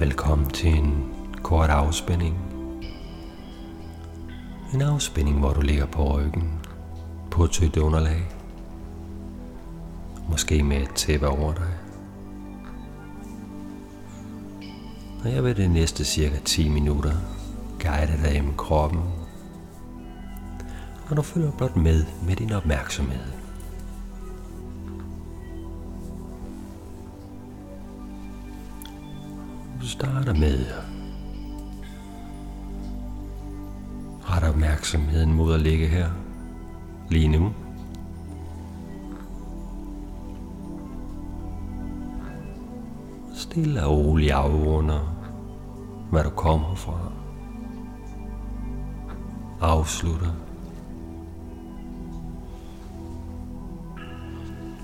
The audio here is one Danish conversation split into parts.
Velkommen til en kort afspænding. En afspænding, hvor du ligger på ryggen på et tødt underlag. Måske med et tæppe over dig. Og jeg vil det næste cirka 10 minutter guide dig gennem kroppen. Og du følger blot med med din opmærksomhed. Starter med ret opmærksomheden mod at ligge her lige nu. Stille og roligt afrunder, hvad du kommer fra. Afslutter.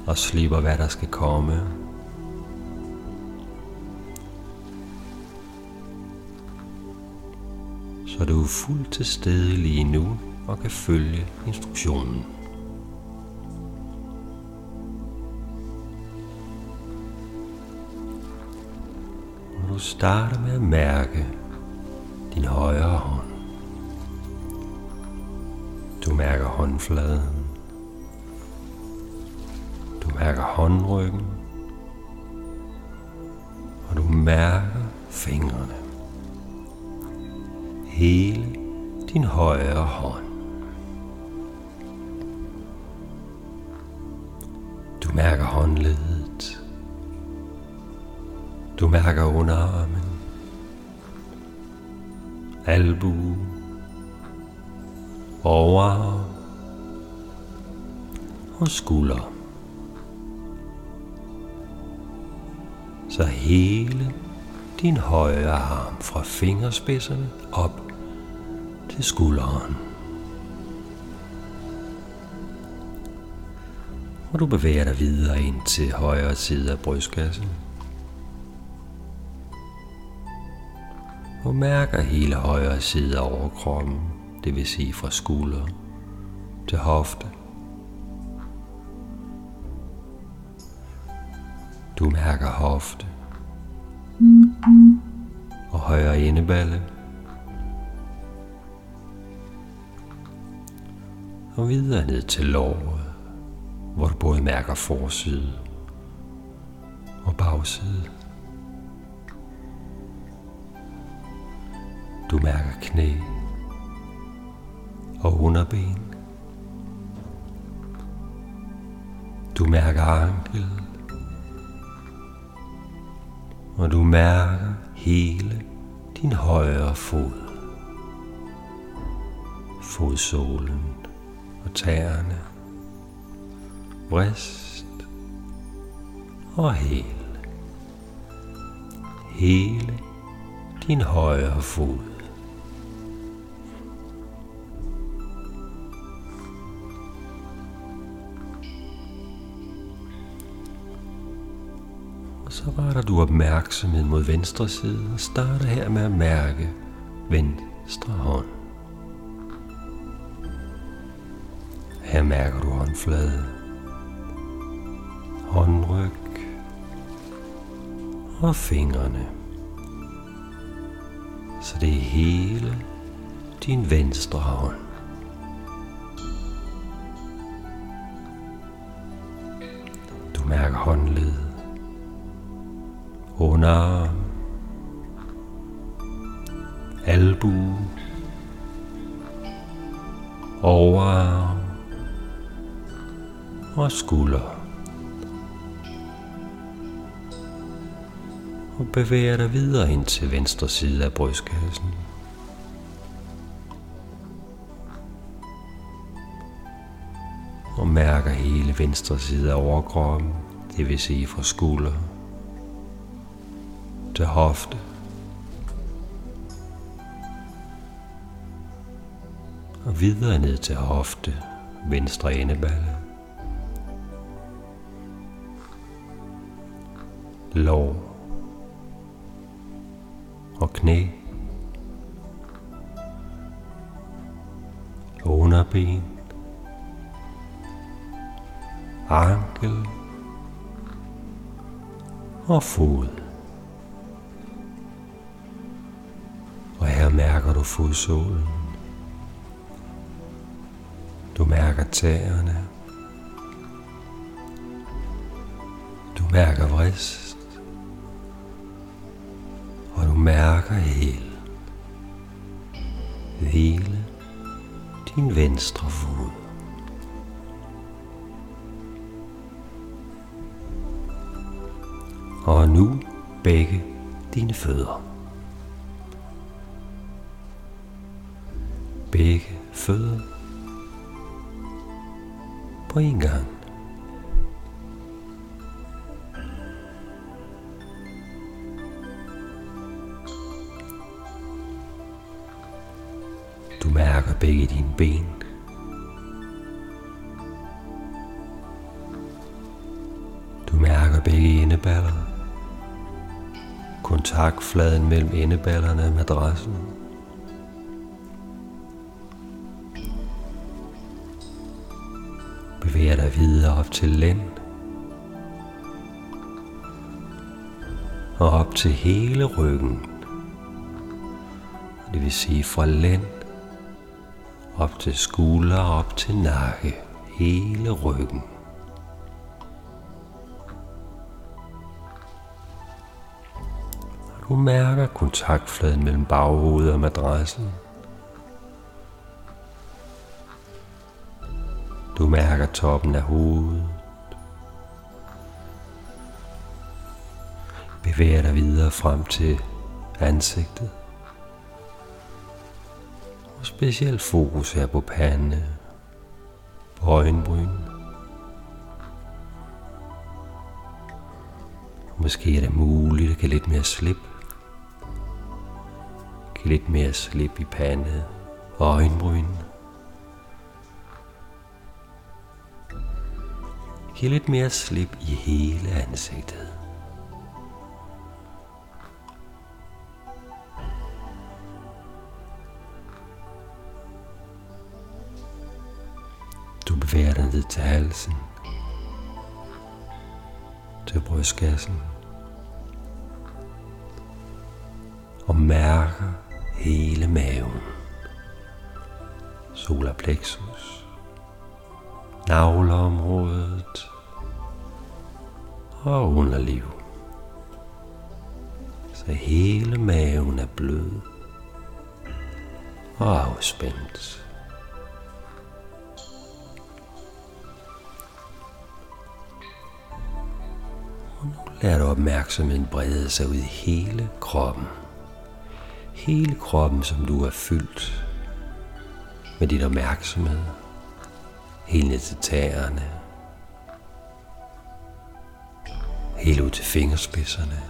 Og slipper, hvad der skal komme. Så du er fuldt til stede lige nu og kan følge instruktionen. Og du starter med at mærke din højre hånd. Du mærker håndfladen. Du mærker håndryggen. Og du mærker fingrene. Hele din højre hånd. Du mærker håndledet. Du mærker underarmen. Albu. Overarm. Og skulder. Så hele din højre arm fra fingerspidserne op til skulderen. Og du bevæger dig videre ind til højre side af brystkassen. Og mærker hele højre side af overkroppen, det vil sige fra skulder til hofte. Du mærker hofte og højre endeballe. Og videre ned til låret, hvor du både mærker forside og bagside. Du mærker knæ og underben. Du mærker ankel. Og du mærker hele din højre fod. Fodsålen på tæerne. vrist og hæl. Hele din højre fod. Og så retter du opmærksomhed mod venstre side og starter her med at mærke venstre hånd. Mærker du håndflade, håndryg og fingrene. Så det er hele din venstre hånd. Du mærker håndled, underarm, albu, overarm og skulder. Og bevæger dig videre ind til venstre side af brystkassen. Og mærker hele venstre side af overkroppen, det vil sige fra skulder til hofte. Og videre ned til hofte, venstre endeballe. Lår og knæ. Underben. Ankel og fod. her mærker du fodsålen. Du mærker tæerne. Du mærker vrist mærker helt. Hvile din venstre fod. Og nu begge dine fødder. Begge fødder på en gang. Mærker begge dine ben. Du mærker begge endeballer. Kontaktfladen mellem endeballerne af madrassen. Bevæger dig videre op til lænd. Og op til hele ryggen. Det vil sige fra lænd op til skulder, op til nakke, hele ryggen. Du mærker kontaktfladen mellem baghovedet og madrassen. Du mærker toppen af hovedet. Bevæger dig videre frem til ansigtet. Specielt fokus her på pande, på øjenbryn. Måske er det muligt at give lidt mere slip. Giv lidt mere slip i pande og øjenbryn. Giv lidt mere slip i hele ansigtet. Bevæger dig ned til halsen, til brystkassen, og mærker hele maven, solar plexus, navleområdet. Og underliv. Så hele maven er blød og afspændt. Lader du opmærksomheden brede sig ud i hele kroppen. Hele kroppen, som du er fyldt med dit opmærksomhed. Helt ned til tæerne. Helt ud til fingerspidserne.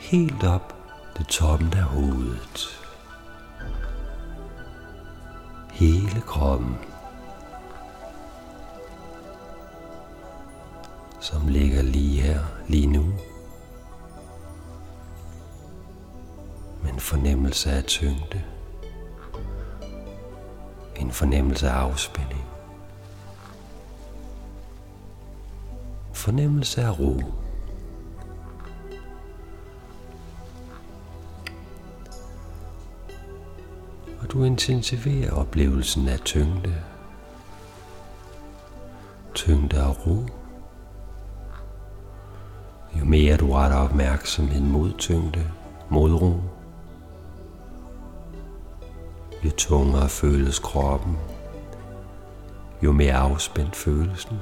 Helt op til toppen af hovedet. Hele kroppen. Som ligger lige her, lige nu. Men en fornemmelse af tyngde. En fornemmelse af afspænding. En fornemmelse af ro. Og du intensiverer oplevelsen af tyngde. Tyngde og ro. Jo mere du retter opmærksomheden mod tyngde, mod ro, jo tungere føles kroppen, jo mere afspændt følelsen.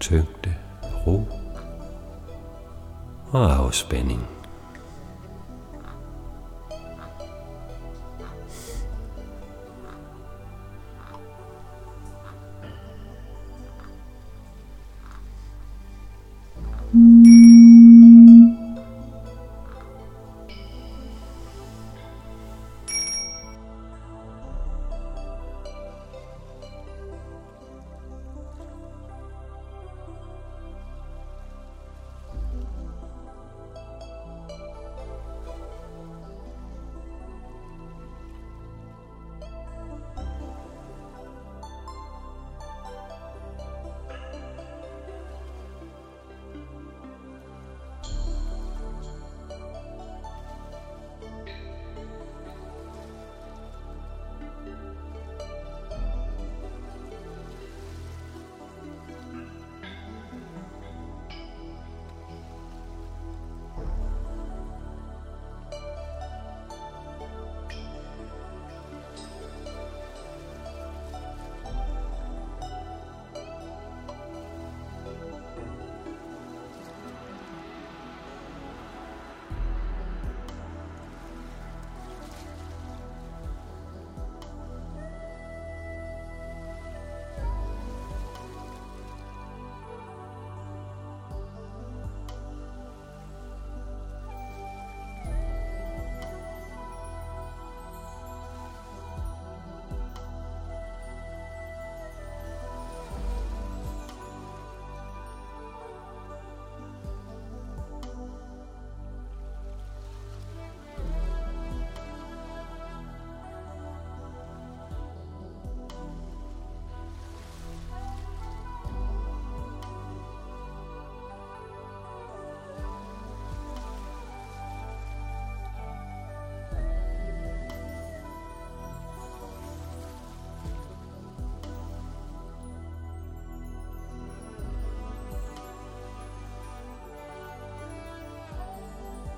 Tyngde, ro og afspænding.